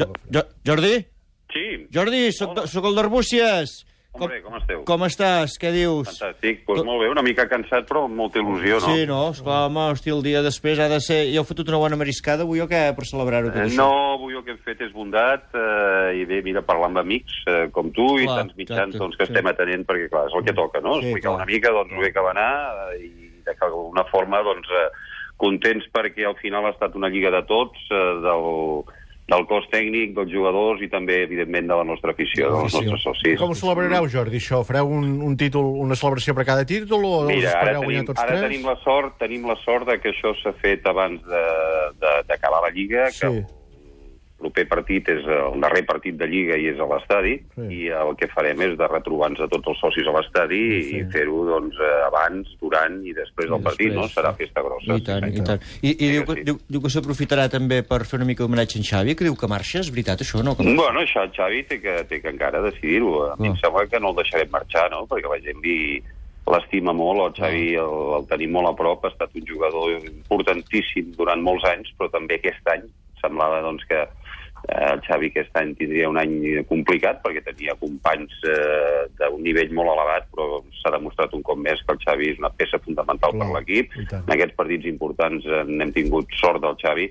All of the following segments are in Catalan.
Jo, jo, Jordi? Sí. Jordi, soc, Hola. soc el d'Arbúcies. Hombre, com esteu? Com estàs? Què dius? Fantàstic. Doncs pues molt bé, una mica cansat, però amb molta il·lusió, no? Sí, no? Esclar, home, hosti, el dia després ha de ser... Ja heu fotut una bona mariscada avui o què, per celebrar-ho tot Eh, això? No, avui el que hem fet és bondat, eh, i bé, mira, parlar amb amics eh, com tu i Clar, tants mitjans doncs, que sí. estem atenent, perquè, clar, és el que toca, no? Sí, Explicar clar. una mica doncs, bé que va anar eh, i d'alguna forma, doncs, eh, contents perquè al final ha estat una lliga de tots, eh, del, del cos tècnic, dels jugadors i també, evidentment, de la nostra afició, dels nostres socis. Com ho celebrareu, Jordi, això? Fareu un, un títol, una celebració per cada títol o els Mira, ara espereu guanyar tenim, tots ara tres? tenim la sort tenim la sort de que això s'ha fet abans de- de- d'acabar la Lliga, que Sí. el proper partit és el darrer partit de Lliga i és a l'estadi, Sí. i el que farem és de retrobar-nos a tots els socis a l'estadi Sí. i fer-ho doncs, eh, abans, durant i després del partit, no? Serà festa grossa. I tant, sí, i sí. tant. I, i Sí diu, sí. diu, diu que s'aprofitarà també per fer una mica d'homenatge a en Xavi, que diu que marxa, és veritat això, no? Que... Bueno, això el Xavi té que, té que encara decidir-ho. A mi Ah. em sembla que no el deixarem marxar, no? Perquè la gent li l'estima molt, el Xavi Ah. el, el tenim molt a prop, ha estat un jugador importantíssim durant molts anys, però també aquest any semblava doncs, que el Xavi aquest any tindria un any complicat perquè tenia companys eh, d'un nivell molt elevat, però s'ha demostrat un cop més que el Xavi és una peça fundamental per Clar, l'equip. i tant. En aquests partits importants eh, n'hem tingut sort del Xavi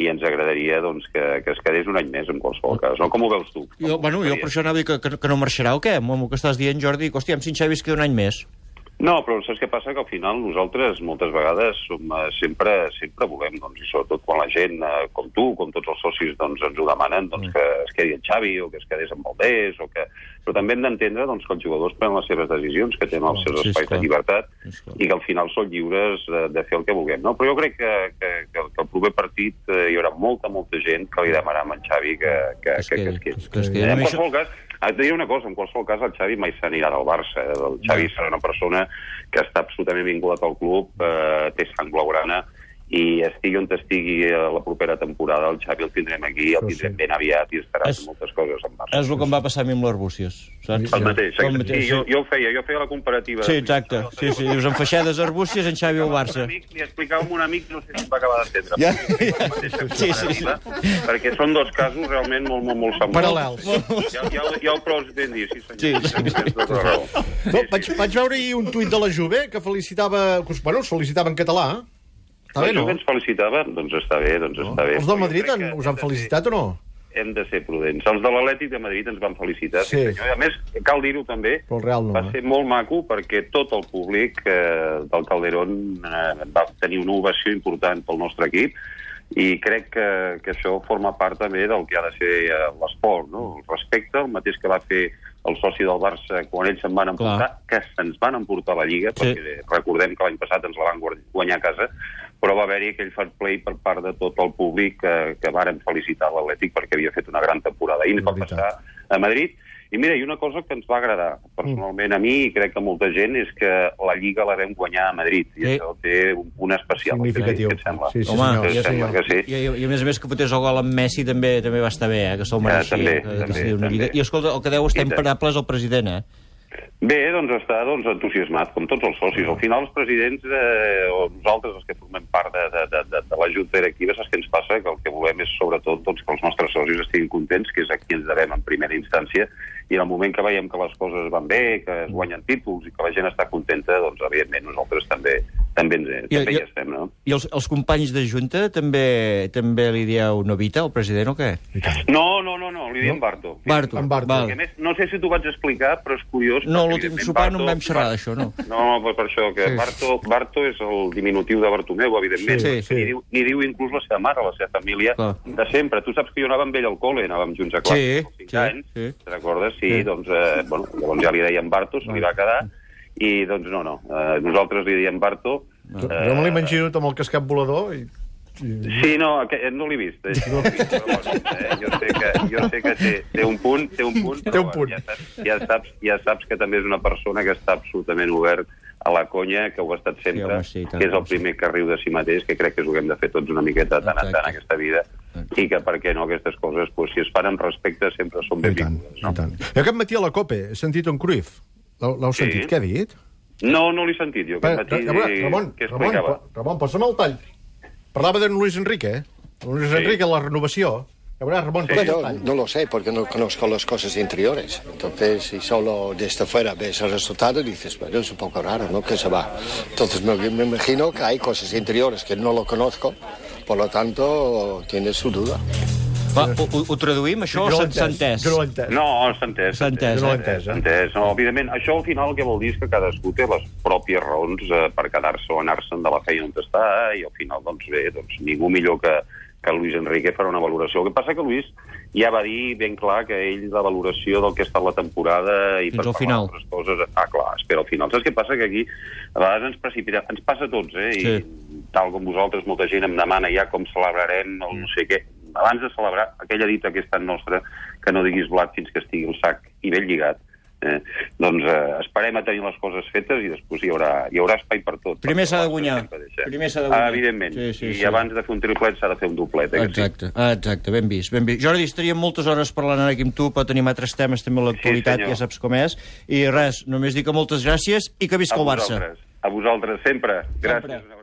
i ens agradaria doncs, que, que es quedés un any més en qualsevol cas. No? Com ho veus tu? Jo, bueno, jo per això anava a dir que, que, que no marxarà o què? Amb el que estàs dient, Jordi, que, hòstia, amb si en Xavi es queda un any més. No, però saps què passa? Que al final nosaltres moltes vegades som, eh, sempre, sempre volem, doncs, i sobretot quan la gent, eh, com tu, com tots els socis, doncs, ens ho demanen, doncs, que es quedi el Xavi o que es quedés amb Valdés, o que... però també hem d'entendre doncs, que els jugadors prenen les seves decisions, que tenen els seus Sí, espais de llibertat i que al final són lliures de, de fer el que vulguem. No? Però jo crec que, que, que, que el proper partit eh, hi haurà molta, molta gent que li demanarà a en Xavi que, que, Que es que, que, quedi, es quedi. que es quedi. Eh, No, en i això- qualsevol cas, et diré una cosa, en qualsevol cas el Xavi mai s'anirà del Barça. eh? El Xavi serà una persona que està absolutament vinculat al club, eh, té sang blaugrana, i estigui on estigui eh, la propera temporada, el Xavi el tindrem aquí, el sí. tindrem ben aviat i estarà És- fent moltes coses amb Barça. És el que em va passar a mi amb l'Arbúcies, saps? El mateix, El mateix, sí, jo, jo ho feia, jo feia la comparativa. Sí, exacte. Sí, sí, dius, en Feixedes, Arbúcies, en Xavi al Barça. Amic, li explicava a un amic, no sé si em va acabar d'entendre. Ja. Mateixa Sí, sí, sí. Perquè són dos casos realment molt, molt, molt semblants. Paral·lels. Ja, ja, ja ho proves ben dir, sí senyor. Sí, sí. Tens tota. No, vaig, vaig veure un tuit de la Juve que felicitava... que us- Bueno, us felicitava en català. Està bé, no? Ens felicitava, doncs està bé, doncs està bé. Els del Madrid han, us han felicitat o no? Hem de ser prudents. Els de l'Atlètic de Madrid ens van felicitar, sí. Sí. a més, cal dir-ho també, Però el Real no, va eh? ser molt maco perquè tot el públic eh, del Calderón eh, va tenir una ovació important pel nostre equip i crec que, que això forma part també del que ha de ser eh, l'esport, no? el respecte, el mateix que va fer el soci del Barça quan ells se'n van emportar, que se'ns van emportar la Lliga, Sí. perquè recordem que l'any passat ens la van guanyar a casa, però va haver-hi aquell fair play per part de tot el públic que, que varen felicitar l'Atlètic perquè havia fet una gran temporada. I ens va passar a Madrid. I mira, i una cosa que ens va agradar personalment a mi i crec que a molta gent és que la Lliga la vam guanyar a Madrid i Sí. això té un punt especial. Significatiu. Què et sembla? Sí, sí, Home. Què et sembla que sí? I, i, a més a més que fotés el gol amb Messi també també va estar bé, eh, que se'l mereixia. també, que, que també, una també. I escolta, el que deu estar I imparable és el president, eh? Bé, doncs està doncs, entusiasmat, com tots els socis. Al final, els presidents, eh, o nosaltres, els que formem part de, de, de, de, la Junta Directiva, saps què ens passa? Que el que volem és, sobretot, doncs, que els nostres socis estiguin contents, que és a qui ens devem en primera instància, i en el moment que veiem que les coses van bé, que es guanyen títols i que la gent està contenta, doncs, evidentment, nosaltres també també, ens, I- també i- hi estem, no? I els, els companys de Junta també també li dieu Novita, el president, o què? No, no, no, no li diem Barto. Barto. En Barto. Val. Més, no sé si t'ho vaig explicar, però és curiós... No, l'últim sopar no en Barto- vam xerrar d'això, no. No, però per això, que Sí. sí. Barto, Barto és el diminutiu de Bartomeu, evidentment. Sí, que sí. Ni, diu, ni diu inclús la seva mare, la seva família, Clar. de sempre. Tu saps que jo anava amb ell al col·le, anàvem junts a classe, Sí, sí, anys, sí. te'n recordes? Sí, Sí. doncs, eh, bueno, llavors ja li deien Barto, se li va quedar, i doncs no, no, eh, nosaltres li diem Barto. Jo, jo me l'imagino amb el cascat volador i... i... Sí, no, aquest, no l'he vist. Eh? No l'he vist però, eh? Jo sé que, jo sé que té, té un punt, té un punt, Té un punt. Ja, saps, ja, saps, ja saps que també és una persona que està absolutament obert a la conya, que ho ha estat sempre, home, sí, tant, que és el sí. primer que riu de si mateix, que crec que és el que hem de fer tots una miqueta de tant en tant Exacte. en aquesta vida, i que, per què no, aquestes coses, pues, si es fan amb respecte, sempre són I benvingudes. i No? tant. Jo aquest matí a la COPE he sentit un Cruyff. L'heu l'heu Sí. sentit? Què ha dit? No, no l'he sentit jo. Pa, Aquest matí, Ramon, Ramon, què Ramon, explicava? Ramon, posa'm el tall. Parlava de Luis Enrique, eh? Luis Sí. Enrique, la renovació. Ya verás, Ramón. Sí. Bueno, no lo sé porque no conozco las cosas interiores. Entonces, si solo desde fuera ves el resultado, dices, bueno, es un poco raro, ¿no? Que se va. Entonces, me, me imagino que hay cosas interiores que no lo conozco, por lo tanto, tiene su duda. Va, ho, ho, traduïm, això, o s'ha entès? Jo no entès. No, s'ha entès. S'ha entès, no eh? entès, eh? entès. No, evidentment, això al final el que vol dir és que cadascú té les pròpies raons eh, per quedar-se o anar-se'n de la feina on està i al final, doncs bé, doncs ningú millor que, que Luis Enrique farà una valoració. El que passa que Luis ja va dir ben clar que ell la valoració del que ha estat la temporada i Fins per al final. d'altres coses... Ah, clar, espera al final. Saps què passa? Que aquí a vegades ens precipita... Ens passa a tots, eh? Sí. I tal com vosaltres, molta gent em demana ja com celebrarem el no sé què. Abans de celebrar aquella dita que és tan nostra que no diguis blat fins que estigui el sac i ben lligat, eh? doncs eh, esperem a tenir les coses fetes i després hi haurà, hi haurà espai per tot. Primer s'ha de guanyar. Primer s'ha de guanyar. Ah, evidentment. Sí, sí, I sí. abans de fer un triplet s'ha de fer un doblet. Eh, que sí? Exacte, ah, exacte, ben vist, ben vist. Jordi, estaríem moltes hores parlant ara aquí amb tu, però tenim altres temes també a l'actualitat, senyor. ja saps com és. I res, només dir que moltes gràcies i que visca el Barça. A vosaltres, sempre. Gràcies. Sempre.